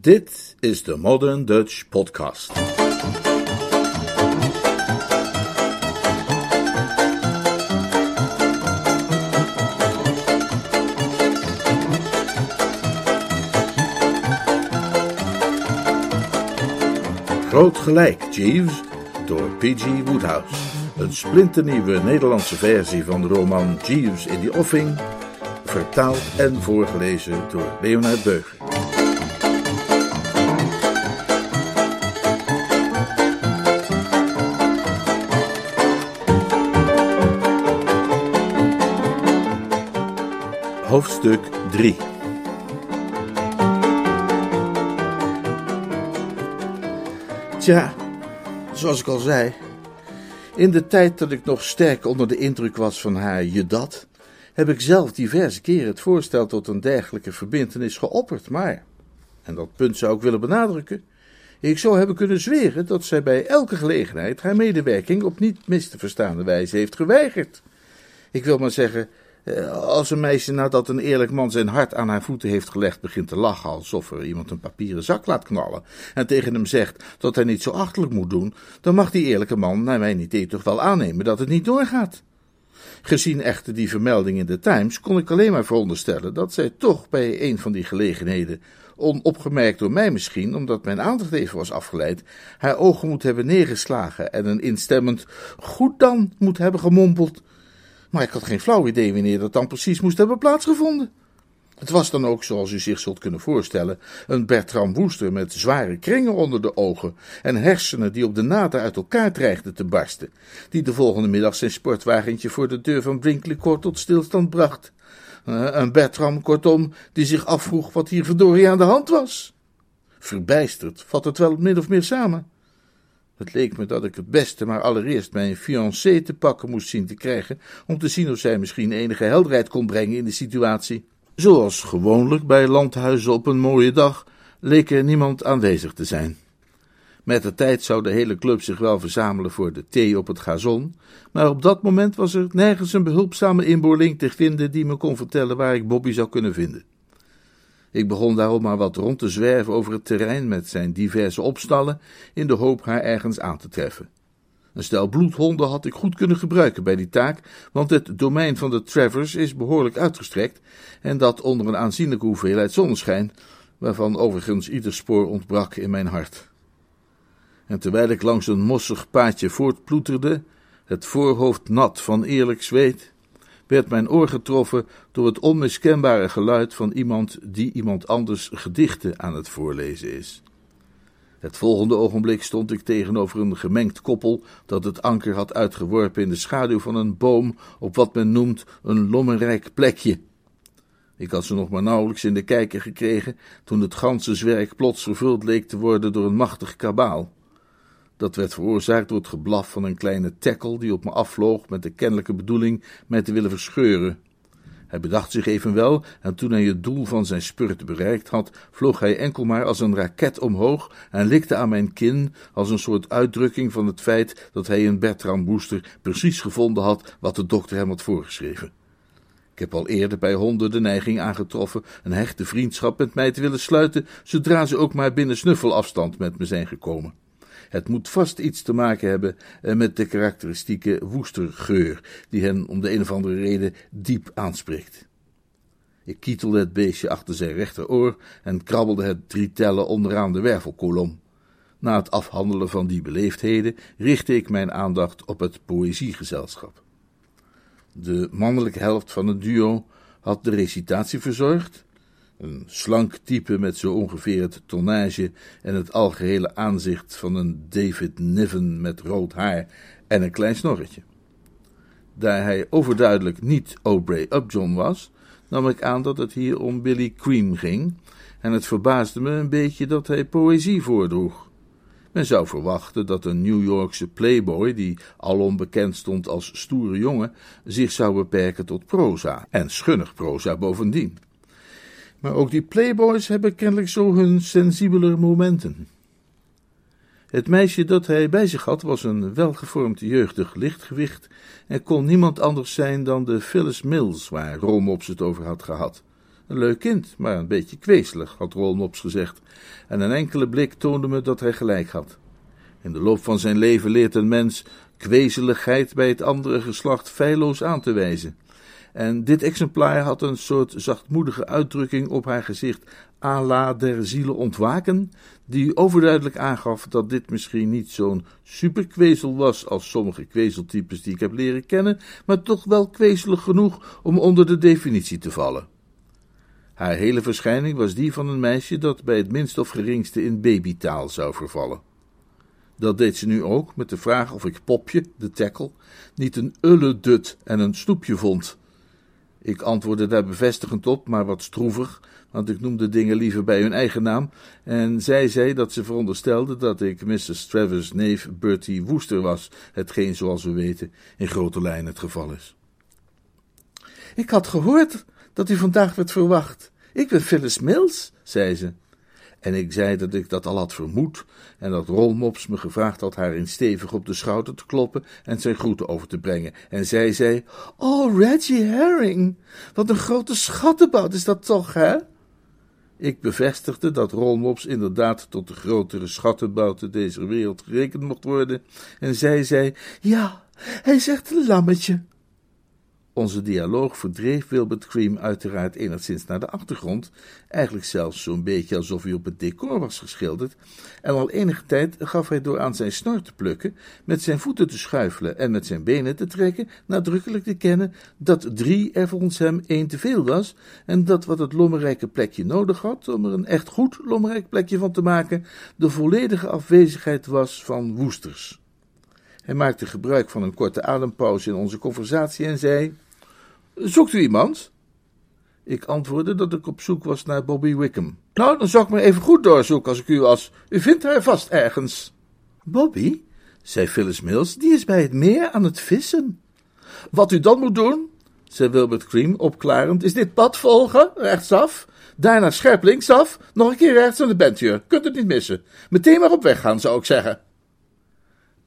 Dit is de Modern Dutch Podcast. Groot gelijk, Jeeves, door P.G. Woodhouse. Een splinternieuwe Nederlandse versie van de roman Jeeves in the Offing, vertaald en voorgelezen door Leonard Beuger. Hoofdstuk 3 Tja, zoals ik al zei, in de tijd dat ik nog sterk onder de indruk was van haar je dat, heb ik zelf diverse keren het voorstel tot een dergelijke verbintenis geopperd, maar, en dat punt zou ik willen benadrukken, ik zou hebben kunnen zweren dat zij bij elke gelegenheid haar medewerking op niet mis te verstaande wijze heeft geweigerd. Ik wil maar zeggen, als een meisje nadat een eerlijk man zijn hart aan haar voeten heeft gelegd begint te lachen alsof er iemand een papieren zak laat knallen en tegen hem zegt dat hij niet zo achterlijk moet doen, dan mag die eerlijke man naar mijn idee toch wel aannemen dat het niet doorgaat. Gezien echter die vermelding in de Times kon ik alleen maar veronderstellen dat zij toch bij een van die gelegenheden, onopgemerkt door mij misschien, omdat mijn aandacht even was afgeleid, haar ogen moet hebben neergeslagen en een instemmend goed dan moet hebben gemompeld maar ik had geen flauw idee wanneer dat dan precies moest hebben plaatsgevonden. Het was dan ook, zoals u zich zult kunnen voorstellen, een Bertram Woester met zware kringen onder de ogen en hersenen die op de naden uit elkaar dreigden te barsten, die de volgende middag zijn sportwagentje voor de deur van Brinkley Court tot stilstand bracht. Eh, een Bertram, kortom, die zich afvroeg wat hier verdorie aan de hand was. Verbijsterd vat het wel min of meer samen. Het leek me dat ik het beste maar allereerst mijn fiancé te pakken moest zien te krijgen, om te zien of zij misschien enige helderheid kon brengen in de situatie. Zoals gewoonlijk bij landhuizen op een mooie dag, leek er niemand aanwezig te zijn. Met de tijd zou de hele club zich wel verzamelen voor de thee op het gazon, maar op dat moment was er nergens een behulpzame inboorling te vinden die me kon vertellen waar ik Bobby zou kunnen vinden. Ik begon daarom maar wat rond te zwerven over het terrein met zijn diverse opstallen, in de hoop haar ergens aan te treffen. Een stel bloedhonden had ik goed kunnen gebruiken bij die taak, want het domein van de Travers is behoorlijk uitgestrekt, en dat onder een aanzienlijke hoeveelheid zonneschijn, waarvan overigens ieder spoor ontbrak in mijn hart. En terwijl ik langs een mossig paadje voortploeterde, het voorhoofd nat van eerlijk zweet, werd mijn oor getroffen door het onmiskenbare geluid van iemand die iemand anders gedichten aan het voorlezen is. Het volgende ogenblik stond ik tegenover een gemengd koppel dat het anker had uitgeworpen in de schaduw van een boom op wat men noemt een lommerrijk plekje. Ik had ze nog maar nauwelijks in de kijker gekregen toen het ganse zwerk plots vervuld leek te worden door een machtig kabaal. Dat werd veroorzaakt door het geblaf van een kleine tackle die op me afvloog met de kennelijke bedoeling mij te willen verscheuren. Hij bedacht zich evenwel, en toen hij het doel van zijn spurt bereikt had, vloog hij enkel maar als een raket omhoog en likte aan mijn kin als een soort uitdrukking van het feit dat hij in Bertram Booster precies gevonden had wat de dokter hem had voorgeschreven. Ik heb al eerder bij honden de neiging aangetroffen een hechte vriendschap met mij te willen sluiten, zodra ze ook maar binnen snuffelafstand met me zijn gekomen. Het moet vast iets te maken hebben eh, met de karakteristieke woestergeur, die hen om de een of andere reden diep aanspreekt. Ik kietelde het beestje achter zijn rechteroor en krabbelde het drie tellen onderaan de wervelkolom. Na het afhandelen van die beleefdheden richtte ik mijn aandacht op het poëziegezelschap. De mannelijke helft van het duo had de recitatie verzorgd een slank type met zo ongeveer het tonnage en het algehele aanzicht van een David Niven met rood haar en een klein snorretje. Daar hij overduidelijk niet Aubrey Upjohn was, nam ik aan dat het hier om Billy Cream ging, en het verbaasde me een beetje dat hij poëzie voordroeg. Men zou verwachten dat een New Yorkse playboy, die alom bekend stond als stoere jongen, zich zou beperken tot proza, en schunnig proza bovendien. Maar ook die playboys hebben kennelijk zo hun sensibele momenten. Het meisje dat hij bij zich had was een welgevormd jeugdig lichtgewicht en kon niemand anders zijn dan de Phyllis Mills waar Romops het over had gehad. Een leuk kind, maar een beetje kwezelig, had Rolmops gezegd, en een enkele blik toonde me dat hij gelijk had. In de loop van zijn leven leert een mens kwezeligheid bij het andere geslacht feilloos aan te wijzen. En dit exemplaar had een soort zachtmoedige uitdrukking op haar gezicht, à la der zielen ontwaken, die overduidelijk aangaf dat dit misschien niet zo'n superkwezel was als sommige kwezeltypes die ik heb leren kennen, maar toch wel kwezelig genoeg om onder de definitie te vallen. Haar hele verschijning was die van een meisje dat bij het minst of geringste in babytaal zou vervallen. Dat deed ze nu ook met de vraag of ik Popje, de tackle, niet een ulledut en een snoepje vond. Ik antwoordde daar bevestigend op, maar wat stroevig, want ik noemde dingen liever bij hun eigen naam, en zij zei dat ze veronderstelde dat ik Mrs. Travers' neef Bertie Woester was, hetgeen, zoals we weten, in grote lijnen het geval is. Ik had gehoord dat u vandaag werd verwacht. Ik ben Phyllis Mills, zei ze. En ik zei dat ik dat al had vermoed en dat Rolmops me gevraagd had haar in stevig op de schouder te kloppen en zijn groeten over te brengen. En zij zei, oh, Reggie Herring, wat een grote schattenbout is dat toch, hè? Ik bevestigde dat Rolmops inderdaad tot de grotere schattenbouten deze wereld gerekend mocht worden, en zij zei, ja, hij echt een lammetje. Onze dialoog verdreef Wilbert Cream uiteraard enigszins naar de achtergrond, eigenlijk zelfs zo'n beetje alsof hij op het decor was geschilderd, en al enige tijd gaf hij door aan zijn snor te plukken, met zijn voeten te schuifelen en met zijn benen te trekken, nadrukkelijk te kennen dat drie er volgens hem één te veel was, en dat wat het lommerrijke plekje nodig had, om er een echt goed lommerrijk plekje van te maken, de volledige afwezigheid was van woesters. Hij maakte gebruik van een korte adempauze in onze conversatie en zei: Zoekt u iemand? Ik antwoordde dat ik op zoek was naar Bobby Wickham. Nou, dan zou ik maar even goed doorzoeken als ik u was. U vindt haar vast ergens. Bobby, zei Phyllis Mills, die is bij het meer aan het vissen. Wat u dan moet doen, zei Wilbert Cream opklarend, is dit pad volgen, rechtsaf, daarna scherp linksaf, nog een keer rechts aan de bent Kunt het niet missen. Meteen maar op weg gaan, zou ik zeggen.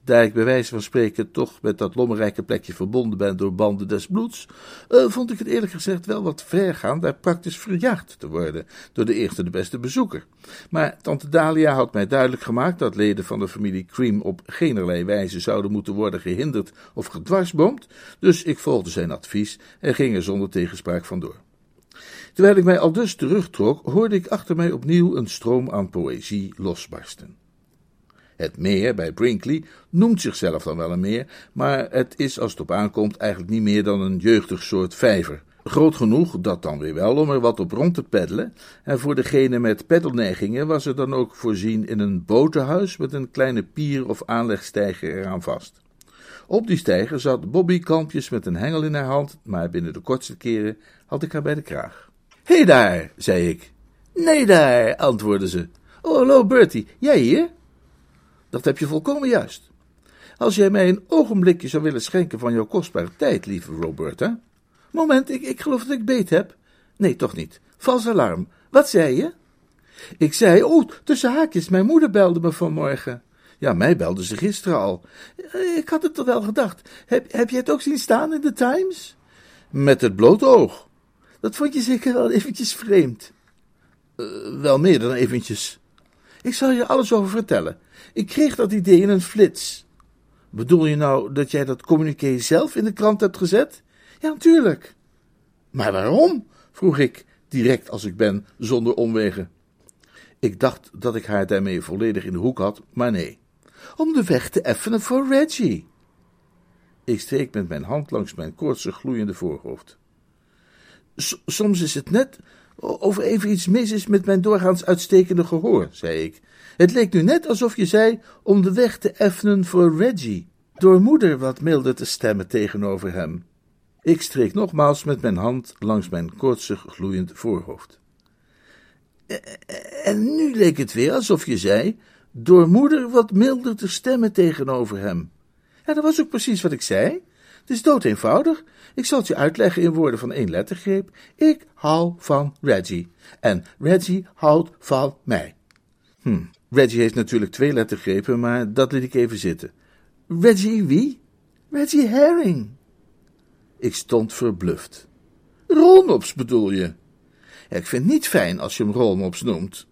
Daar ik bij wijze van spreken toch met dat lommerrijke plekje verbonden ben door banden des bloeds, uh, vond ik het eerlijk gezegd wel wat ver gaan daar praktisch verjaagd te worden door de eerste de beste bezoeker. Maar tante Dalia had mij duidelijk gemaakt dat leden van de familie Cream op geenerlei wijze zouden moeten worden gehinderd of gedwarsboomd, dus ik volgde zijn advies en ging er zonder tegenspraak vandoor. Terwijl ik mij al dus terugtrok, hoorde ik achter mij opnieuw een stroom aan poëzie losbarsten. Het meer bij Brinkley noemt zichzelf dan wel een meer, maar het is als het op aankomt eigenlijk niet meer dan een jeugdig soort vijver. Groot genoeg, dat dan weer wel, om er wat op rond te peddelen. En voor degene met peddelneigingen was er dan ook voorzien in een botenhuis met een kleine pier of aanlegstijger eraan vast. Op die stijger zat Bobby kalmpjes met een hengel in haar hand, maar binnen de kortste keren had ik haar bij de kraag. Hé hey daar, zei ik. Nee daar, antwoordde ze. Oh, hallo Bertie, jij hier? Dat heb je volkomen juist. Als jij mij een ogenblikje zou willen schenken van jouw kostbare tijd, lieve Roberta. Moment, ik, ik geloof dat ik beet heb. Nee, toch niet. Vals alarm. Wat zei je? Ik zei, oh, tussen haakjes, mijn moeder belde me vanmorgen. Ja, mij belde ze gisteren al. Eh, ik had het toch wel gedacht. Heb, heb je het ook zien staan in de Times? Met het blote oog. Dat vond je zeker wel eventjes vreemd. Uh, wel meer dan eventjes. Ik zal je alles over vertellen. Ik kreeg dat idee in een flits. Bedoel je nou dat jij dat communiqué zelf in de krant hebt gezet? Ja, natuurlijk. Maar waarom? vroeg ik, direct als ik ben, zonder omwegen. Ik dacht dat ik haar daarmee volledig in de hoek had, maar nee. Om de weg te effenen voor Reggie. Ik streek met mijn hand langs mijn koortsig gloeiende voorhoofd. soms is het net of er even iets mis is met mijn doorgaans uitstekende gehoor, zei ik. Het leek nu net alsof je zei om de weg te effenen voor Reggie, door moeder wat milder te stemmen tegenover hem. Ik streek nogmaals met mijn hand langs mijn koortsig gloeiend voorhoofd. En nu leek het weer alsof je zei, door moeder wat milder te stemmen tegenover hem. Ja, dat was ook precies wat ik zei. Het is dood eenvoudig. Ik zal het je uitleggen in woorden van één lettergreep. Ik hou van Reggie. En Reggie houdt van mij. Hm, Reggie heeft natuurlijk twee lettergrepen, maar dat liet ik even zitten. Reggie wie? Reggie Herring. Ik stond verbluft. Rolmops bedoel je? ik vind het niet fijn als je hem rolmops noemt.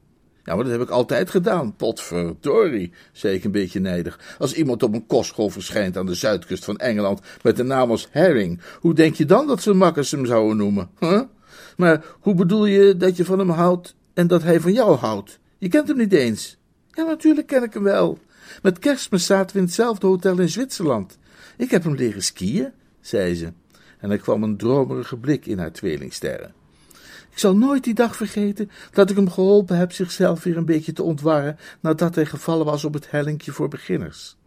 Ja, maar dat heb ik altijd gedaan. Potverdorie, zei ik een beetje nijdig. Als iemand op een kostschool verschijnt aan de zuidkust van Engeland met de naam als Herring, hoe denk je dan dat zijn makkers hem zouden noemen? Huh? Maar hoe bedoel je dat je van hem houdt en dat hij van jou houdt? Je kent hem niet eens. Ja, natuurlijk ken ik hem wel. Met kerstmis zaten we in hetzelfde hotel in Zwitserland. Ik heb hem leren skiën, zei ze. En er kwam een dromerige blik in haar tweelingsterren. Ik zal nooit die dag vergeten dat ik hem geholpen heb zichzelf weer een beetje te ontwarren nadat hij gevallen was op het hellinkje voor beginners.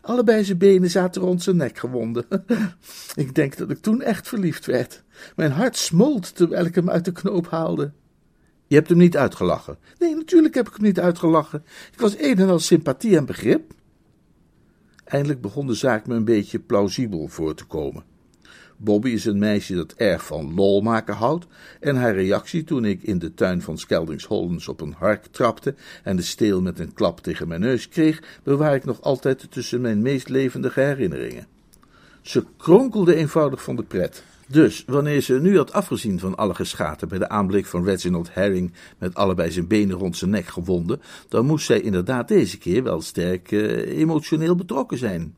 Allebei zijn benen zaten rond zijn nek gewonden. ik denk dat ik toen echt verliefd werd. Mijn hart smolt terwijl ik hem uit de knoop haalde. Je hebt hem niet uitgelachen? Nee, natuurlijk heb ik hem niet uitgelachen. Ik was een en al sympathie en begrip. Eindelijk begon de zaak me een beetje plausibel voor te komen. Bobby is een meisje dat erg van lol maken houdt, en haar reactie toen ik in de tuin van Skeldings Holdens op een hark trapte en de steel met een klap tegen mijn neus kreeg, bewaar ik nog altijd tussen mijn meest levendige herinneringen. Ze kronkelde eenvoudig van de pret. Dus, wanneer ze nu had afgezien van alle geschaten bij de aanblik van Reginald Herring met allebei zijn benen rond zijn nek gewonden, dan moest zij inderdaad deze keer wel sterk uh, emotioneel betrokken zijn.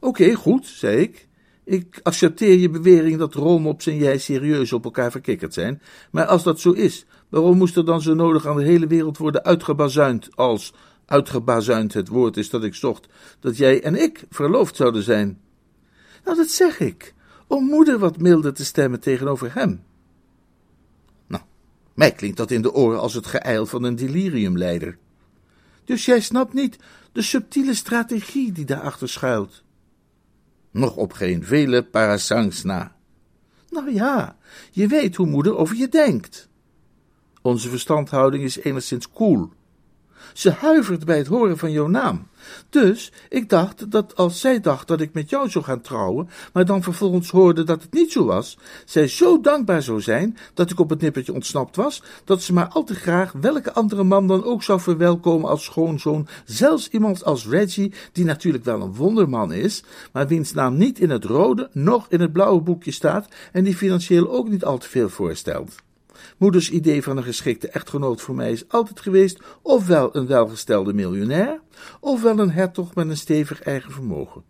Oké, goed, zei ik. Ik accepteer je bewering dat Rolmops en jij serieus op elkaar verkikkerd zijn, maar als dat zo is, waarom moest er dan zo nodig aan de hele wereld worden uitgebazuind als, uitgebazuind het woord is dat ik zocht, dat jij en ik verloofd zouden zijn? Nou, dat zeg ik, om moeder wat milder te stemmen tegenover hem. Nou, mij klinkt dat in de oren als het geijl van een deliriumleider. Dus jij snapt niet de subtiele strategie die daarachter schuilt nog op geen vele parasangs na. Nou ja, je weet hoe moeder over je denkt. Onze verstandhouding is enigszins koel. Ze huivert bij het horen van jouw naam. Dus ik dacht dat als zij dacht dat ik met jou zou gaan trouwen, maar dan vervolgens hoorde dat het niet zo was, zij zo dankbaar zou zijn dat ik op het nippertje ontsnapt was, dat ze maar al te graag welke andere man dan ook zou verwelkomen als schoonzoon, zelfs iemand als Reggie, die natuurlijk wel een wonderman is, maar wiens naam niet in het rode, noch in het blauwe boekje staat en die financieel ook niet al te veel voorstelt. Moeders idee van een geschikte echtgenoot voor mij is altijd geweest ofwel een welgestelde miljonair, ofwel een hertog met een stevig eigen vermogen.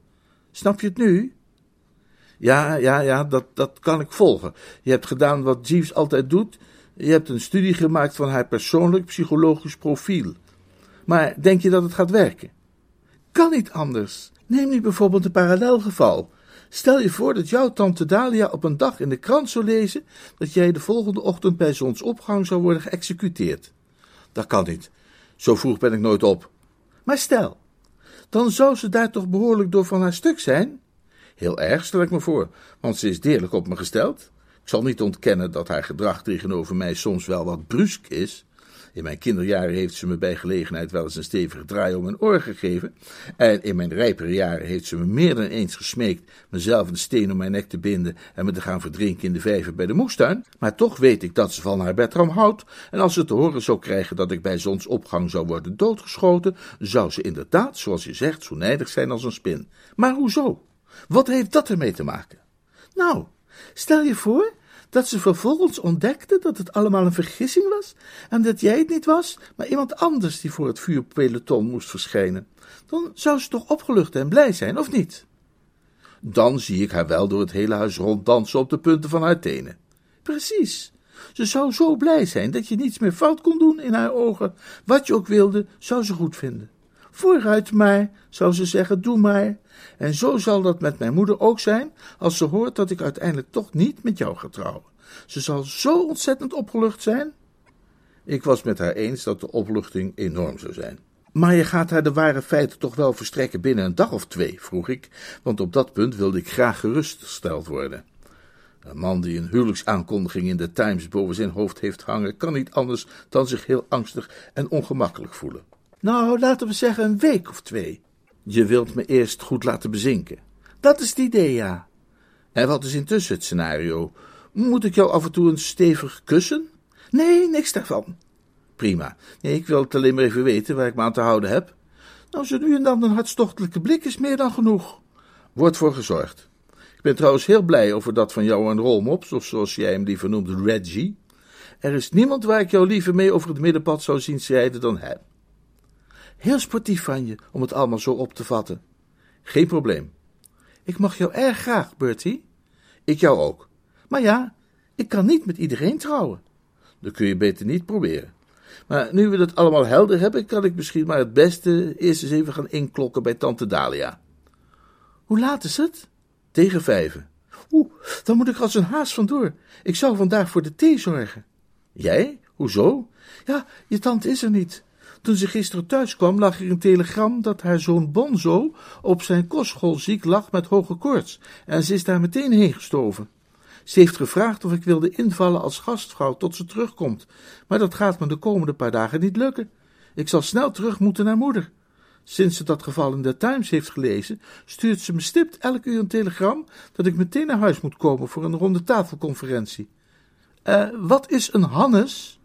Snap je het nu? Ja, ja, ja, dat, dat kan ik volgen. Je hebt gedaan wat Jeeves altijd doet. Je hebt een studie gemaakt van haar persoonlijk psychologisch profiel. Maar denk je dat het gaat werken? Kan niet anders. Neem nu bijvoorbeeld een parallelgeval. Stel je voor dat jouw tante Dalia op een dag in de krant zou lezen dat jij de volgende ochtend bij zonsopgang zou worden geëxecuteerd. Dat kan niet. Zo vroeg ben ik nooit op. Maar stel, dan zou ze daar toch behoorlijk door van haar stuk zijn? Heel erg, stel ik me voor, want ze is deerlijk op me gesteld. Ik zal niet ontkennen dat haar gedrag tegenover mij soms wel wat brusk is. In mijn kinderjaren heeft ze me bij gelegenheid wel eens een stevige draai om mijn oor gegeven. En in mijn rijpere jaren heeft ze me meer dan eens gesmeekt mezelf een steen om mijn nek te binden en me te gaan verdrinken in de vijver bij de moestuin. Maar toch weet ik dat ze van haar Bertram houdt. En als ze te horen zou krijgen dat ik bij zonsopgang zou worden doodgeschoten, zou ze inderdaad, zoals je zegt, zo nijdig zijn als een spin. Maar hoezo? Wat heeft dat ermee te maken? Nou, stel je voor dat ze vervolgens ontdekte dat het allemaal een vergissing was en dat jij het niet was, maar iemand anders die voor het vuurpeloton moest verschijnen. Dan zou ze toch opgelucht en blij zijn, of niet? Dan zie ik haar wel door het hele huis ronddansen op de punten van haar tenen. Precies. Ze zou zo blij zijn dat je niets meer fout kon doen in haar ogen. Wat je ook wilde, zou ze goed vinden. Vooruit maar, zou ze zeggen, doe maar. En zo zal dat met mijn moeder ook zijn, als ze hoort dat ik uiteindelijk toch niet met jou ga trouwen. Ze zal zo ontzettend opgelucht zijn. Ik was met haar eens dat de opluchting enorm zou zijn. Maar je gaat haar de ware feiten toch wel verstrekken binnen een dag of twee, vroeg ik, want op dat punt wilde ik graag gerustgesteld worden. Een man die een huwelijksaankondiging in de Times boven zijn hoofd heeft hangen, kan niet anders dan zich heel angstig en ongemakkelijk voelen. Nou, laten we zeggen een week of twee. Je wilt me eerst goed laten bezinken. Dat is het idee, ja. En wat is intussen het scenario? Moet ik jou af en toe een stevig kussen? Nee, niks daarvan. Prima. Nee, ik wil het alleen maar even weten waar ik me aan te houden heb. Nou, zo nu en dan een hartstochtelijke blik is meer dan genoeg. Wordt voor gezorgd. Ik ben trouwens heel blij over dat van jou en Rolmops, of zoals jij hem liever noemt, Reggie. Er is niemand waar ik jou liever mee over het middenpad zou zien strijden dan hem. Heel sportief van je om het allemaal zo op te vatten. Geen probleem. Ik mag jou erg graag, Bertie. Ik jou ook. Maar ja, ik kan niet met iedereen trouwen. Dat kun je beter niet proberen. Maar nu we dat allemaal helder hebben, kan ik misschien maar het beste eerst eens even gaan inklokken bij tante Dalia. Hoe laat is het? Tegen vijven. Oeh, dan moet ik als een haas vandoor. Ik zou vandaag voor de thee zorgen. Jij? Hoezo? Ja, je tante is er niet. Toen ze gisteren thuis kwam, lag er een telegram dat haar zoon Bonzo op zijn kostschool ziek lag met hoge koorts, en ze is daar meteen heen gestoven. Ze heeft gevraagd of ik wilde invallen als gastvrouw tot ze terugkomt, maar dat gaat me de komende paar dagen niet lukken. Ik zal snel terug moeten naar moeder. Sinds ze dat geval in de Times heeft gelezen, stuurt ze me stipt elk uur een telegram dat ik meteen naar huis moet komen voor een ronde tafelconferentie. Eh, wat is een Hannes?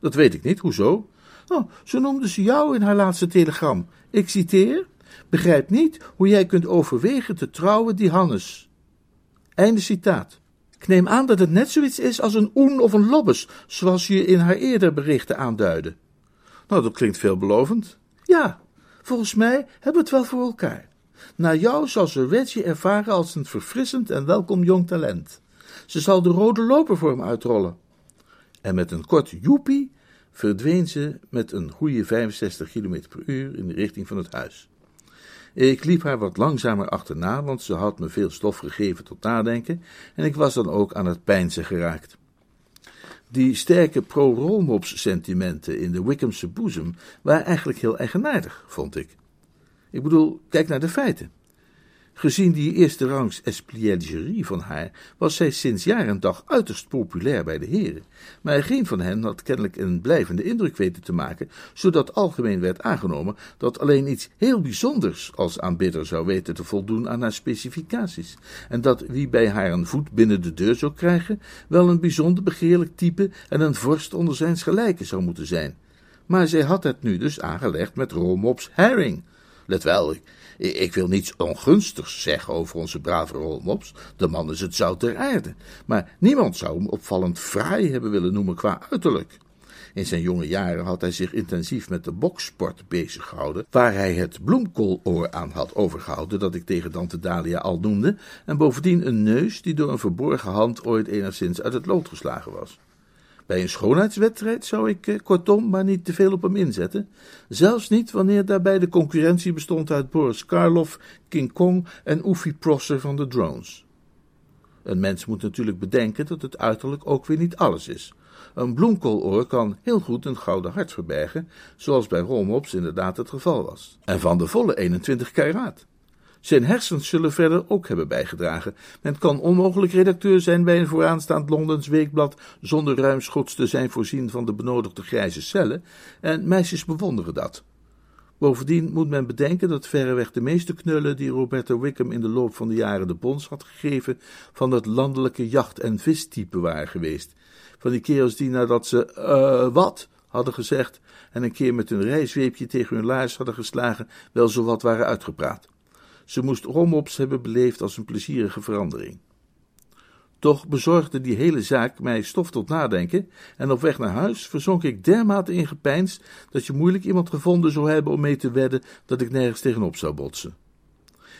Dat weet ik niet, hoezo? Oh, zo noemde ze jou in haar laatste telegram. Ik citeer: Begrijp niet hoe jij kunt overwegen te trouwen die Hannes. Einde citaat. Ik neem aan dat het net zoiets is als een oen of een lobbes, zoals je in haar eerder berichten aanduidde. Nou, dat klinkt veelbelovend. Ja, volgens mij hebben we het wel voor elkaar. Na jou zal ze Reggie ervaren als een verfrissend en welkom jong talent. Ze zal de rode loper voor hem uitrollen. En met een kort joepie verdween ze met een goede 65 km per uur in de richting van het huis. Ik liep haar wat langzamer achterna, want ze had me veel stof gegeven tot nadenken, en ik was dan ook aan het pijnzen geraakt. Die sterke pro-Rolmops-sentimenten in de Wickhamse boezem waren eigenlijk heel eigenaardig, vond ik. Ik bedoel, kijk naar de feiten. Gezien die eerste rangs espièglerie van haar, was zij sinds jaar en dag uiterst populair bij de heren. Maar geen van hen had kennelijk een blijvende indruk weten te maken, zodat algemeen werd aangenomen dat alleen iets heel bijzonders als aanbidder zou weten te voldoen aan haar specificaties. En dat wie bij haar een voet binnen de deur zou krijgen, wel een bijzonder begeerlijk type en een vorst onder zijns gelijken zou moeten zijn. Maar zij had het nu dus aangelegd met Romops Herring. Let wel, ik wil niets ongunstigs zeggen over onze brave rolmops. De man is het zout der aarde. Maar niemand zou hem opvallend fraai hebben willen noemen qua uiterlijk. In zijn jonge jaren had hij zich intensief met de boksport bezig gehouden, waar hij het bloemkooloor aan had overgehouden dat ik tegen Dante Dalia al noemde, en bovendien een neus die door een verborgen hand ooit enigszins uit het lood geslagen was. Bij een schoonheidswedstrijd zou ik eh, kortom maar niet te veel op hem inzetten. Zelfs niet wanneer daarbij de concurrentie bestond uit Boris Karloff, King Kong en Oefie Prosser van de Drones. Een mens moet natuurlijk bedenken dat het uiterlijk ook weer niet alles is. Een bloemkooloor kan heel goed een gouden hart verbergen, zoals bij Romops inderdaad het geval was. En van de volle 21 karaat. Zijn hersens zullen verder ook hebben bijgedragen. Men kan onmogelijk redacteur zijn bij een vooraanstaand Londens weekblad zonder ruimschoots te zijn voorzien van de benodigde grijze cellen, en meisjes bewonderen dat. Bovendien moet men bedenken dat verreweg de meeste knullen die Roberta Wickham in de loop van de jaren de bons had gegeven, van het landelijke jacht- en vistype waren geweest. Van die kerels die nadat ze, uh, wat, hadden gezegd en een keer met hun rijzweepje tegen hun laars hadden geslagen, wel zo wat waren uitgepraat. Ze moest Romops hebben beleefd als een plezierige verandering. Toch bezorgde die hele zaak mij stof tot nadenken, en op weg naar huis verzonk ik dermate in gepeins dat je moeilijk iemand gevonden zou hebben om mee te wedden dat ik nergens tegenop zou botsen.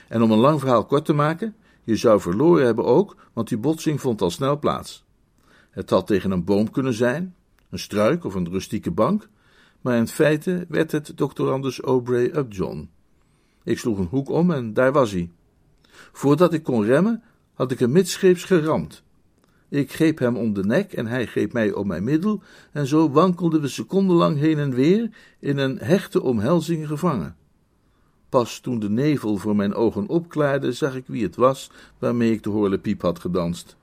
En om een lang verhaal kort te maken, je zou verloren hebben ook, want die botsing vond al snel plaats. Het had tegen een boom kunnen zijn, een struik of een rustieke bank, maar in feite werd het doctorandus Aubrey Upjohn. Ik sloeg een hoek om en daar was hij. Voordat ik kon remmen, had ik hem midscheeps geramd. Ik greep hem om de nek en hij greep mij om mijn middel, en zo wankelden we secondenlang heen en weer in een hechte omhelzing gevangen. Pas toen de nevel voor mijn ogen opklaarde, zag ik wie het was waarmee ik de horlepiep had gedanst.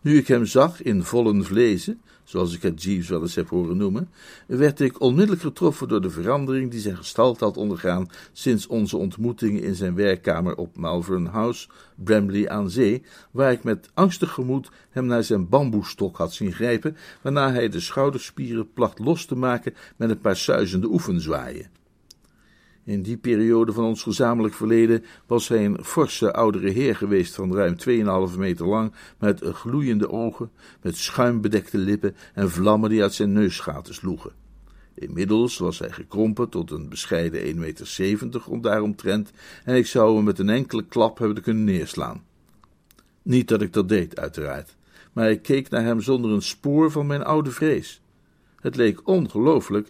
Nu ik hem zag in vollen vlezen, zoals ik het Jeeves wel eens heb horen noemen, werd ik onmiddellijk getroffen door de verandering die zijn gestalte had ondergaan sinds onze ontmoeting in zijn werkkamer op Malvern House, Bramley aan Zee, waar ik met angstig gemoed hem naar zijn bamboestok had zien grijpen, waarna hij de schouderspieren placht los te maken met een paar suizende oefenzwaaien. In die periode van ons gezamenlijk verleden was hij een forse oudere heer geweest van ruim 2,5 meter lang, met gloeiende ogen, met schuimbedekte lippen en vlammen die uit zijn neusgaten sloegen. Inmiddels was hij gekrompen tot een bescheiden 1,70 meter om daaromtrent, en ik zou hem met een enkele klap hebben kunnen neerslaan. Niet dat ik dat deed, uiteraard, maar ik keek naar hem zonder een spoor van mijn oude vrees. Het leek ongelooflijk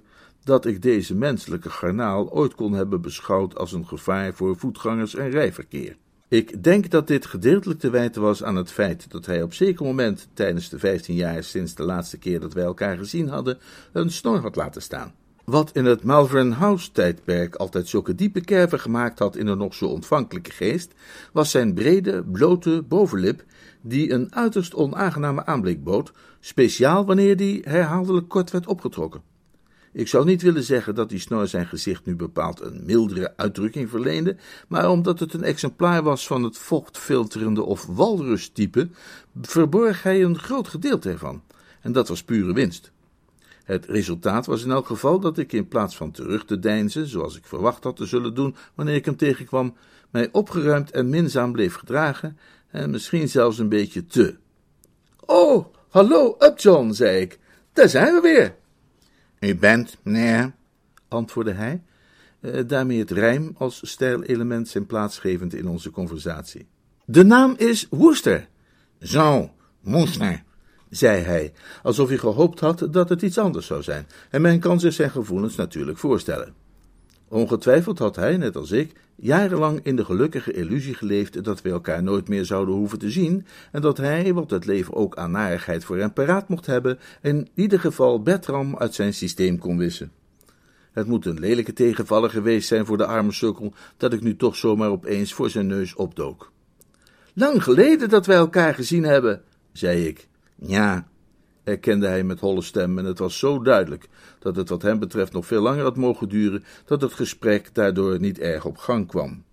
dat ik deze menselijke garnaal ooit kon hebben beschouwd als een gevaar voor voetgangers en rijverkeer. Ik denk dat dit gedeeltelijk te wijten was aan het feit dat hij op zeker moment tijdens de vijftien jaar sinds de laatste keer dat wij elkaar gezien hadden, een snor had laten staan. Wat in het Malvern House-tijdperk altijd zulke diepe kerven gemaakt had in een nog zo ontvankelijke geest, was zijn brede, blote bovenlip, die een uiterst onaangename aanblik bood, speciaal wanneer die herhaaldelijk kort werd opgetrokken. Ik zou niet willen zeggen dat die snor zijn gezicht nu bepaald een mildere uitdrukking verleende, maar omdat het een exemplaar was van het vochtfilterende of walrustype, verborg hij een groot gedeelte ervan. En dat was pure winst. Het resultaat was in elk geval dat ik in plaats van terug te deinzen, zoals ik verwacht had te zullen doen wanneer ik hem tegenkwam, mij opgeruimd en minzaam bleef gedragen, en misschien zelfs een beetje te. Oh, hallo, Upjohn, zei ik. Daar zijn we weer. U bent, meneer? antwoordde hij, eh, daarmee het rijm als stijlelement zijn plaatsgevend in onze conversatie. De naam is Woester. Zo, Woester, zei hij, alsof hij gehoopt had dat het iets anders zou zijn, en men kan zich zijn gevoelens natuurlijk voorstellen. Ongetwijfeld had hij, net als ik, jarenlang in de gelukkige illusie geleefd dat we elkaar nooit meer zouden hoeven te zien, en dat hij, wat het leven ook aan narigheid voor hem paraat mocht hebben, in ieder geval Bertram uit zijn systeem kon wissen. Het moet een lelijke tegenvaller geweest zijn voor de arme sukkel, dat ik nu toch zomaar opeens voor zijn neus opdook. Lang geleden dat wij elkaar gezien hebben, zei ik. Ja, erkende hij met holle stem, en het was zo duidelijk dat het wat hem betreft nog veel langer had mogen duren, dat het gesprek daardoor niet erg op gang kwam.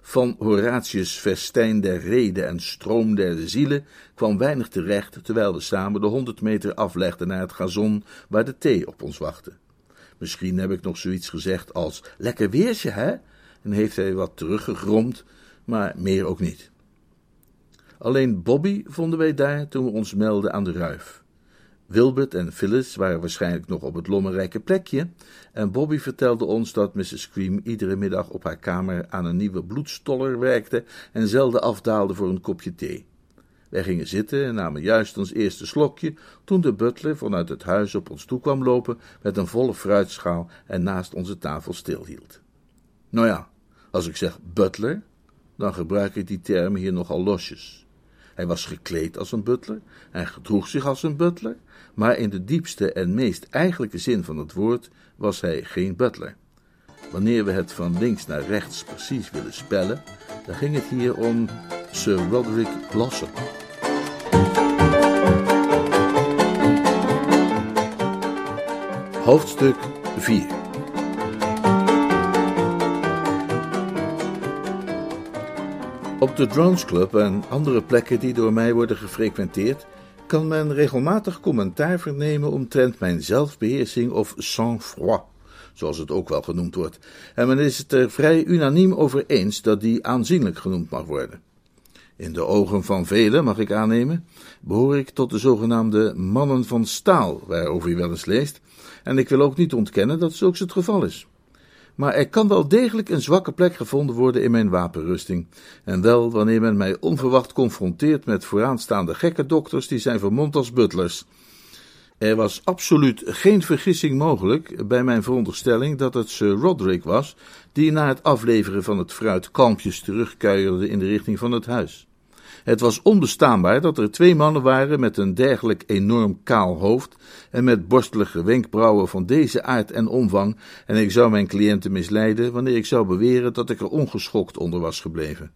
Van Horatius' festijn der rede en stroom der zielen kwam weinig terecht, terwijl we samen de honderd meter aflegden naar het gazon waar de thee op ons wachtte. Misschien heb ik nog zoiets gezegd als: Lekker weersje, hè? En heeft hij wat teruggegromd, maar meer ook niet. Alleen Bobby vonden wij daar toen we ons melden aan de ruif. Wilbert en Phyllis waren waarschijnlijk nog op het lommerrijke plekje, en Bobby vertelde ons dat Mrs. Scream iedere middag op haar kamer aan een nieuwe bloedstoller werkte en zelden afdaalde voor een kopje thee. Wij gingen zitten en namen juist ons eerste slokje, toen de butler vanuit het huis op ons toe kwam lopen met een volle fruitschaal en naast onze tafel stilhield. Nou ja, als ik zeg butler, dan gebruik ik die term hier nogal losjes. Hij was gekleed als een butler, hij gedroeg zich als een butler, maar in de diepste en meest eigenlijke zin van het woord was hij geen butler. Wanneer we het van links naar rechts precies willen spellen, dan ging het hier om Sir Roderick Blossom. Hoofdstuk 4 Op de Drones Club en andere plekken die door mij worden gefrequenteerd, kan men regelmatig commentaar vernemen omtrent mijn zelfbeheersing of sang-froid, zoals het ook wel genoemd wordt, en men is het er vrij unaniem over eens dat die aanzienlijk genoemd mag worden. In de ogen van velen, mag ik aannemen, behoor ik tot de zogenaamde mannen van staal, waarover je wel eens leest, en ik wil ook niet ontkennen dat zulks het geval is maar er kan wel degelijk een zwakke plek gevonden worden in mijn wapenrusting, en wel wanneer men mij onverwacht confronteert met vooraanstaande gekke dokters die zijn vermomd als butlers. Er was absoluut geen vergissing mogelijk bij mijn veronderstelling dat het Sir Roderick was, die na het afleveren van het fruit kalmpjes terugkuierde in de richting van het huis. Het was onbestaanbaar dat er twee mannen waren met een dergelijk enorm kaal hoofd en met borstelige wenkbrauwen van deze aard en omvang, en ik zou mijn cliënten misleiden wanneer ik zou beweren dat ik er ongeschokt onder was gebleven.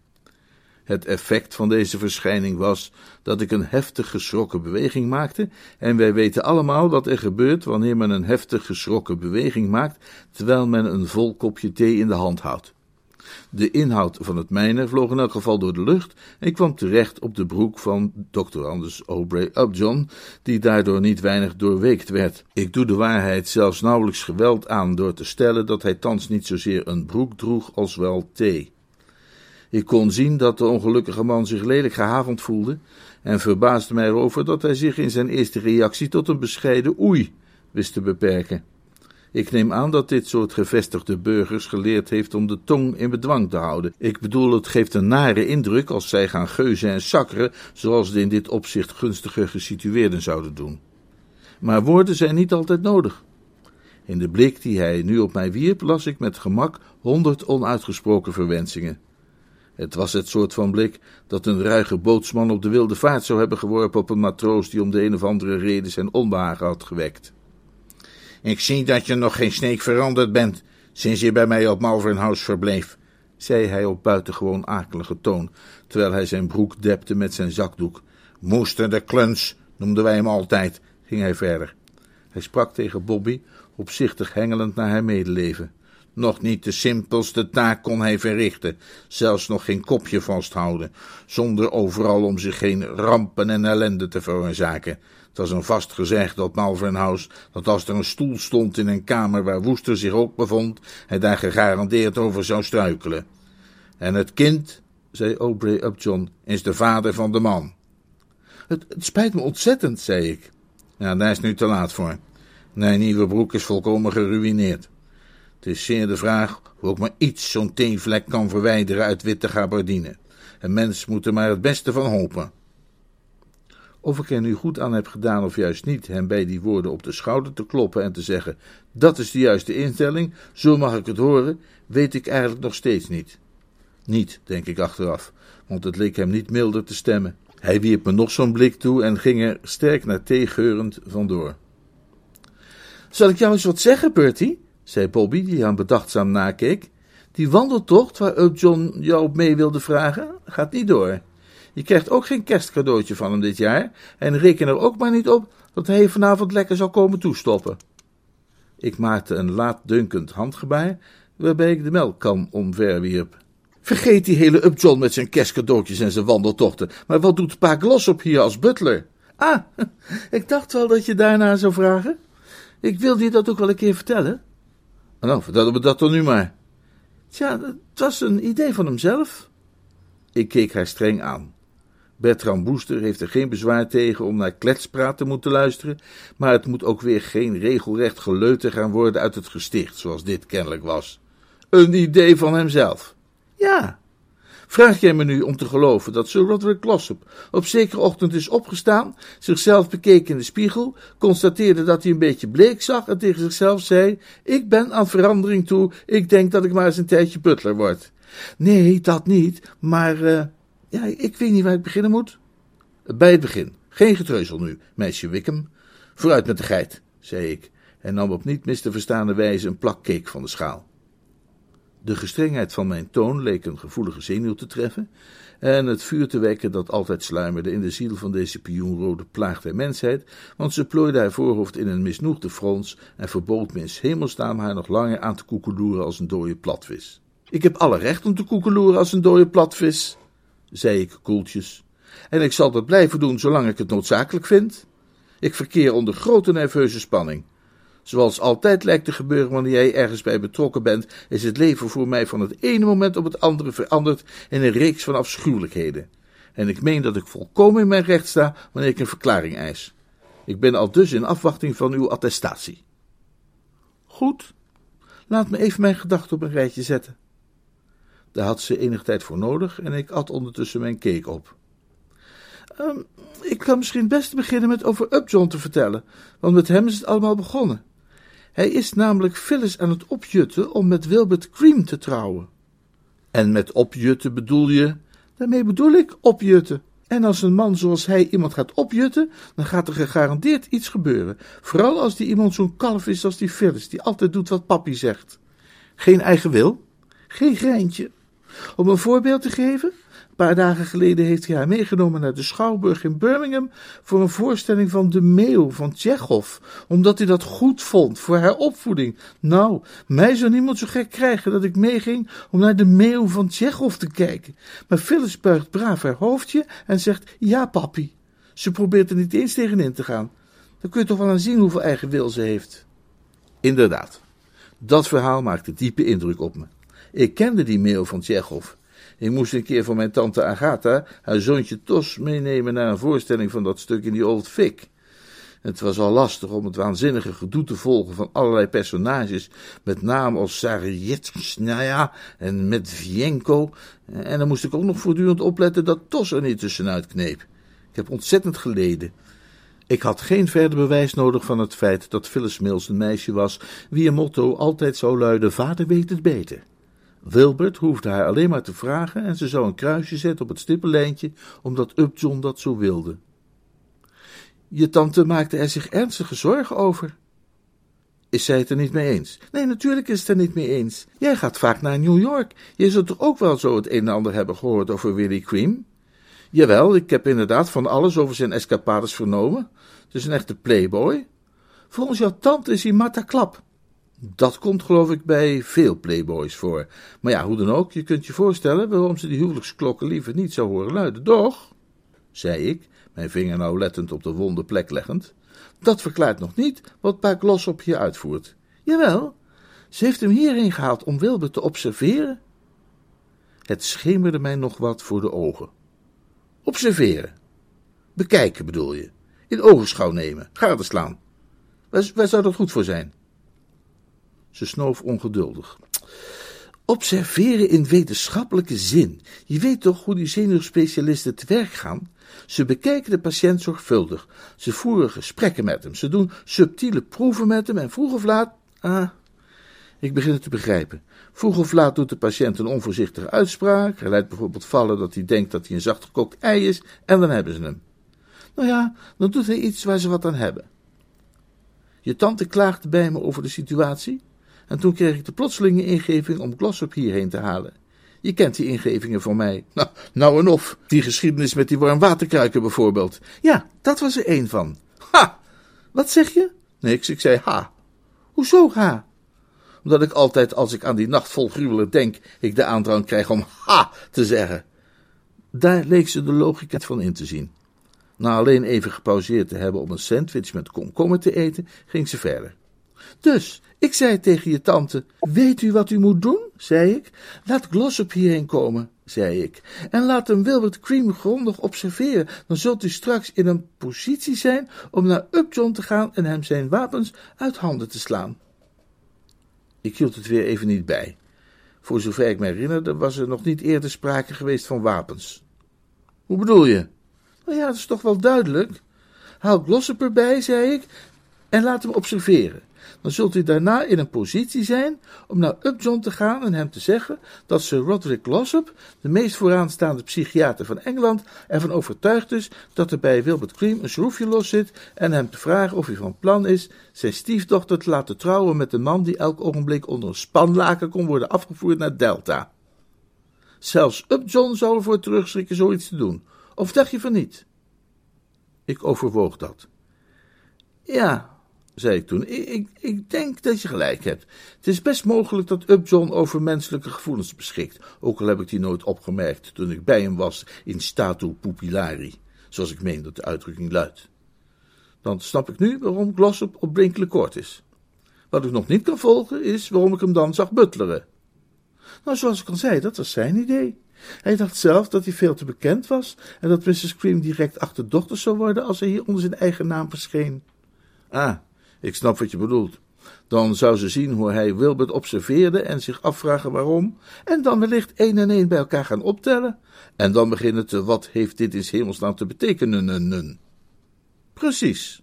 Het effect van deze verschijning was dat ik een heftig geschrokken beweging maakte, en wij weten allemaal wat er gebeurt wanneer men een heftig geschrokken beweging maakt, terwijl men een vol kopje thee in de hand houdt. De inhoud van het mijne vloog in elk geval door de lucht en kwam terecht op de broek van Dr. Anders Aubrey Upjohn, die daardoor niet weinig doorweekt werd. Ik doe de waarheid zelfs nauwelijks geweld aan door te stellen dat hij thans niet zozeer een broek droeg als wel thee. Ik kon zien dat de ongelukkige man zich lelijk gehavend voelde en verbaasde mij erover dat hij zich in zijn eerste reactie tot een bescheiden oei wist te beperken. Ik neem aan dat dit soort gevestigde burgers geleerd heeft om de tong in bedwang te houden. Ik bedoel, het geeft een nare indruk als zij gaan geuzen en sakkeren, zoals de in dit opzicht gunstige gesitueerden zouden doen. Maar woorden zijn niet altijd nodig. In de blik die hij nu op mij wierp, las ik met gemak honderd onuitgesproken verwensingen. Het was het soort van blik dat een ruige bootsman op de wilde vaart zou hebben geworpen op een matroos die om de een of andere reden zijn onbehagen had gewekt. Ik zie dat je nog geen sneek veranderd bent sinds je bij mij op Malvern House verbleef, zei hij op buitengewoon akelige toon, terwijl hij zijn broek depte met zijn zakdoek. Moester de kluns, noemden wij hem altijd, ging hij verder. Hij sprak tegen Bobby, opzichtig hengelend naar haar medeleven. Nog niet de simpelste taak kon hij verrichten, zelfs nog geen kopje vasthouden, zonder overal om zich heen rampen en ellende te veroorzaken. Het was een vast gezegd op Malvern House dat als er een stoel stond in een kamer waar Woester zich ook bevond, hij daar gegarandeerd over zou struikelen. En het kind, zei Aubrey Upjohn, is de vader van de man. Het, spijt me ontzettend, zei ik. Ja, daar is nu te laat voor. Mijn nieuwe broek is volkomen geruineerd. Het is zeer de vraag hoe ik maar iets zo'n teenvlek kan verwijderen uit witte gabardine. Een mens moet er maar het beste van hopen. Of ik er nu goed aan heb gedaan of juist niet, hem bij die woorden op de schouder te kloppen en te zeggen: dat is de juiste instelling, zo mag ik het horen, weet ik eigenlijk nog steeds niet. Niet, denk ik achteraf, want het leek hem niet milder te stemmen. Hij wierp me nog zo'n blik toe en ging er sterk naar thee vandoor. Zal ik jou eens wat zeggen, Bertie? zei Bobby, die hem bedachtzaam nakeek. Die wandeltocht waar Up John jou op mee wilde vragen, gaat niet door. Je krijgt ook geen kerstcadeautje van hem dit jaar en reken er ook maar niet op dat hij vanavond lekker zal komen toestoppen. Ik maakte een laatdunkend handgebaar, waarbij ik de melkkan omverwierp. Vergeet die hele Upjohn met zijn kerstcadeautjes en zijn wandeltochten, maar wat doet pa Glossop hier als butler? Ah, ik dacht wel dat je daarna zou vragen. Ik wilde je dat ook wel een keer vertellen. Nou, vertel me dat dan nu maar. Tja, het was een idee van hemzelf. Ik keek haar streng aan. Bertram Boester heeft er geen bezwaar tegen om naar kletspraat te moeten luisteren, maar het moet ook weer geen regelrecht geleuter gaan worden uit het gesticht, zoals dit kennelijk was. Een idee van hemzelf. Ja. Vraag jij me nu om te geloven dat Sir Roderick Glossop op zekere ochtend is opgestaan, zichzelf bekeek in de spiegel, constateerde dat hij een beetje bleek zag en tegen zichzelf zei: Ik ben aan verandering toe, ik denk dat ik maar eens een tijdje butler word. Nee, dat niet, maar. Uh, ja, ik weet niet waar ik beginnen moet. Bij het begin. Geen getreuzel nu, meisje Wickham. Vooruit met de geit, zei ik, en nam op niet mis te verstaande wijze een plak cake van de schaal. De gestrengheid van mijn toon leek een gevoelige zenuw te treffen, en het vuur te wekken dat altijd sluimerde in de ziel van deze pioenrode plaag der mensheid, want ze plooide haar voorhoofd in een misnoegde frons en verbood me in hemelsnaam haar nog langer aan te koekeloeren als een dode platvis. Ik heb alle recht om te koekeloeren als een dode platvis, zei ik koeltjes. En ik zal dat blijven doen zolang ik het noodzakelijk vind. Ik verkeer onder grote nerveuze spanning. Zoals altijd lijkt te gebeuren wanneer jij ergens bij betrokken bent, is het leven voor mij van het ene moment op het andere veranderd in een reeks van afschuwelijkheden. En ik meen dat ik volkomen in mijn recht sta wanneer ik een verklaring eis. Ik ben al dus in afwachting van uw attestatie. Goed, laat me even mijn gedachten op een rijtje zetten. Daar had ze enig tijd voor nodig en ik at ondertussen mijn cake op. Um, ik kan misschien best beginnen met over Upjohn te vertellen, want met hem is het allemaal begonnen. Hij is namelijk Phyllis aan het opjutten om met Wilbert Cream te trouwen. En met opjutten bedoel je? Daarmee bedoel ik opjutten. En als een man zoals hij iemand gaat opjutten, dan gaat er gegarandeerd iets gebeuren. Vooral als die iemand zo'n kalf is als die Phyllis, die altijd doet wat papi zegt. Geen eigen wil, geen greintje, om een voorbeeld te geven, Een paar dagen geleden heeft hij haar meegenomen naar de Schouwburg in Birmingham voor een voorstelling van De Meeuw van Tsjechov, omdat hij dat goed vond voor haar opvoeding. Nou, mij zou niemand zo gek krijgen dat ik meeging om naar De Meeuw van Tsjechov te kijken. Maar Phyllis buigt braaf haar hoofdje en zegt, ja papi. Ze probeert er niet eens tegenin te gaan. Dan kun je toch wel aan zien hoeveel eigen wil ze heeft. Inderdaad, dat verhaal maakte diepe indruk op me. Ik kende die Meeuw van Tsjechov. Ik moest een keer van mijn tante Agatha haar zoontje Tos meenemen naar een voorstelling van dat stuk in die Old Vic. Het was al lastig om het waanzinnige gedoe te volgen van allerlei personages, met namen als Sarjetsnaya en Medvienko. En dan moest ik ook nog voortdurend opletten dat Tos er niet tussenuit kneep. Ik heb ontzettend geleden. Ik had geen verder bewijs nodig van het feit dat Phyllis Mills een meisje was, wie een motto altijd zou luiden: Vader weet het beter. Wilbert hoefde haar alleen maar te vragen en ze zou een kruisje zetten op het stippenlijntje, omdat Upjohn dat zo wilde. Je tante maakte er zich ernstige zorgen over. Is zij het er niet mee eens? Nee, natuurlijk is het er niet mee eens. Jij gaat vaak naar New York. Je zult toch ook wel zo het een en ander hebben gehoord over Willie Cream? Jawel, ik heb inderdaad van alles over zijn escapades vernomen. Het is een echte playboy. Volgens jouw tante is hij matta klap. Dat komt geloof ik bij veel playboys voor. Maar ja, hoe dan ook, je kunt je voorstellen waarom ze die huwelijksklokken liever niet zou horen luiden, doch? zei ik, mijn vinger nauwlettend op de wonde plek leggend. Dat verklaart nog niet wat Pa Glossop hier uitvoert. Jawel, ze heeft hem hierheen gehaald om Wilbur te observeren. Het schemerde mij nog wat voor de ogen. Observeren. Bekijken bedoel je. In ogenschouw nemen, gadeslaan. Waar, waar zou dat goed voor zijn? Ze snoof ongeduldig. Observeren in wetenschappelijke zin. Je weet toch hoe die zenuwspecialisten te werk gaan? Ze bekijken de patiënt zorgvuldig. Ze voeren gesprekken met hem. Ze doen subtiele proeven met hem en vroeg of laat. Ah, ik begin het te begrijpen. Vroeg of laat doet de patiënt een onvoorzichtige uitspraak. Hij laat bijvoorbeeld vallen dat hij denkt dat hij een zacht gekookt ei is, en dan hebben ze hem. Nou ja, dan doet hij iets waar ze wat aan hebben. Je tante klaagde bij me over de situatie. En toen kreeg ik de plotselinge ingeving om Glossop hierheen te halen. Je kent die ingevingen van mij. Nou, nou en of. Die geschiedenis met die warmwaterkruiken bijvoorbeeld. Ja, dat was er één van. Ha! Wat zeg je? Niks, ik zei ha. Hoezo ha? Omdat ik altijd, als ik aan die nacht vol gruwelen denk, ik de aandrang krijg om ha te zeggen. Daar leek ze de logica van in te zien. Na alleen even gepauzeerd te hebben om een sandwich met komkommer te eten, ging ze verder. Dus, ik zei tegen je tante, weet u wat u moet doen? zei ik. Laat Glossop hierheen komen, zei ik. En laat hem Wilbert Cream grondig observeren. Dan zult u straks in een positie zijn om naar Upjohn te gaan en hem zijn wapens uit handen te slaan. Ik hield het weer even niet bij. Voor zover ik me herinnerde, was er nog niet eerder sprake geweest van wapens. Hoe bedoel je? Nou ja, dat is toch wel duidelijk. Haal Glossop erbij, zei ik, en laat hem observeren dan zult u daarna in een positie zijn om naar Upjohn te gaan en hem te zeggen dat Sir Roderick Glossop, de meest vooraanstaande psychiater van Engeland, ervan overtuigd is dat er bij Wilbert Cream een schroefje los zit en hem te vragen of hij van plan is zijn stiefdochter te laten trouwen met een man die elk ogenblik onder een spanlaken kon worden afgevoerd naar Delta. Zelfs Upjohn zou ervoor terugschrikken zoiets te doen. Of dacht je van niet? Ik overwoog dat. Ja, zei ik toen. Ik, ik, ik, denk dat je gelijk hebt. Het is best mogelijk dat Upjohn over menselijke gevoelens beschikt, ook al heb ik die nooit opgemerkt toen ik bij hem was in statu pupillari, zoals ik meen dat de uitdrukking luidt. Dan snap ik nu waarom Glossop op Court is. Wat ik nog niet kan volgen is waarom ik hem dan zag butleren. Nou, zoals ik al zei, dat was zijn idee. Hij dacht zelf dat hij veel te bekend was en dat Mrs. Cream direct achterdochter zou worden als hij hier onder zijn eigen naam verscheen. Ah, ik snap wat je bedoelt. Dan zou ze zien hoe hij Wilbert observeerde en zich afvragen waarom, en dan wellicht één en één bij elkaar gaan optellen, en dan beginnen te wat heeft dit in hemelsnaam te betekenen. Precies.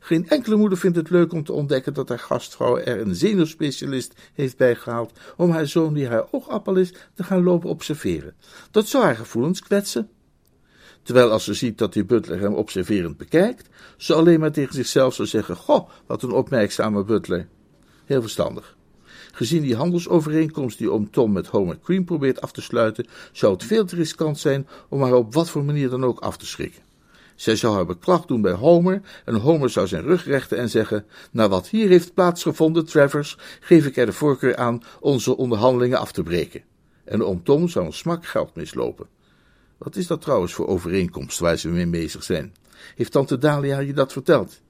Geen enkele moeder vindt het leuk om te ontdekken dat haar gastvrouw er een zenuwspecialist heeft bijgehaald om haar zoon, die haar oogappel is, te gaan lopen observeren. Dat zou haar gevoelens kwetsen terwijl als ze ziet dat die butler hem observerend bekijkt, ze alleen maar tegen zichzelf zou zeggen: Goh, wat een opmerkzame butler. Heel verstandig. Gezien die handelsovereenkomst die oom Tom met Homer Cream probeert af te sluiten, zou het veel te riskant zijn om haar op wat voor manier dan ook af te schrikken. Zij zou haar beklag doen bij Homer en Homer zou zijn rug rechten en zeggen: Na wat hier heeft plaatsgevonden, Travers, geef ik er de voorkeur aan onze onderhandelingen af te breken. En oom Tom zou een smak geld mislopen. Wat is dat trouwens voor overeenkomst waar ze mee bezig zijn? Heeft tante Dalia je dat verteld?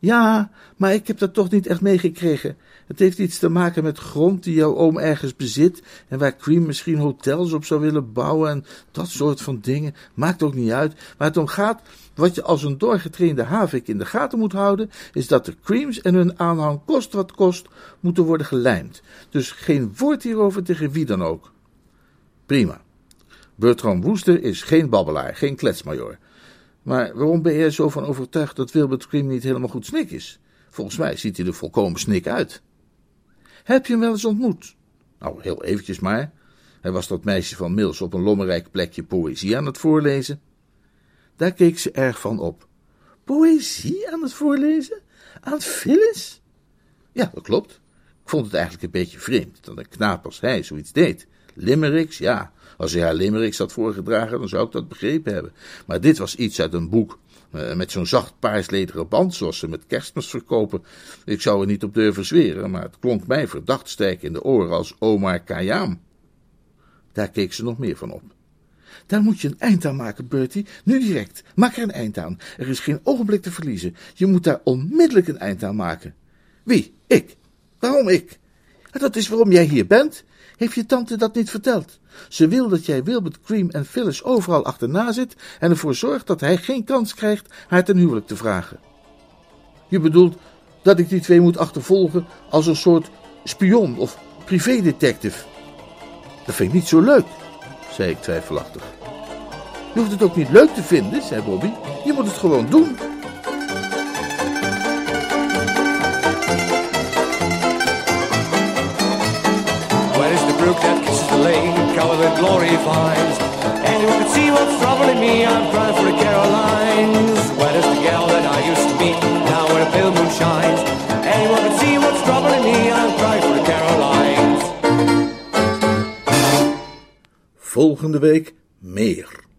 Ja, maar ik heb dat toch niet echt meegekregen. Het heeft iets te maken met grond die jouw oom ergens bezit en waar Cream misschien hotels op zou willen bouwen en dat soort van dingen. Maakt ook niet uit. Waar het om gaat, wat je als een doorgetrainde havik in de gaten moet houden, is dat de Creams en hun aanhang kost wat kost moeten worden gelijmd. Dus geen woord hierover tegen wie dan ook. Prima. Bertram Wooster is geen babbelaar, geen kletsmajor. Maar waarom ben er zo van overtuigd dat Wilbert Cream niet helemaal goed snik is? Volgens mij ziet hij er volkomen snik uit. Heb je hem wel eens ontmoet? Nou, heel eventjes maar. Hij was dat meisje van Mills op een lommerrijk plekje poëzie aan het voorlezen. Daar keek ze erg van op. Poëzie aan het voorlezen? Aan Phyllis? Ja, dat klopt. Ik vond het eigenlijk een beetje vreemd dat een knaap als hij zoiets deed. Limericks, ja. Als hij haar limericks had voorgedragen, dan zou ik dat begrepen hebben. Maar dit was iets uit een boek. Eh, met zo'n zacht paarslederen band, zoals ze met kerstmis verkopen. Ik zou er niet op durven zweren, maar het klonk mij verdacht sterk in de oren als Omar Khayyam. Daar keek ze nog meer van op. Daar moet je een eind aan maken, Bertie. Nu direct. Maak er een eind aan. Er is geen ogenblik te verliezen. Je moet daar onmiddellijk een eind aan maken. Wie? Ik. Waarom ik? Dat is waarom jij hier bent. Heeft je tante dat niet verteld? Ze wil dat jij Wilbert Cream en Phyllis overal achterna zit en ervoor zorgt dat hij geen kans krijgt haar ten huwelijk te vragen. Je bedoelt dat ik die twee moet achtervolgen als een soort spion of privédetective? Dat vind ik niet zo leuk, zei ik twijfelachtig. Je hoeft het ook niet leuk te vinden, zei Bobby. Je moet het gewoon doen. Covered with glory vines? Anyone can see what's troubling me, I'm crying for the Carolines. Where is the gal that I used to meet, now where the pale moon shines? Anyone can see what's troubling me, I'm crying for the Carolines. Volgende week meer.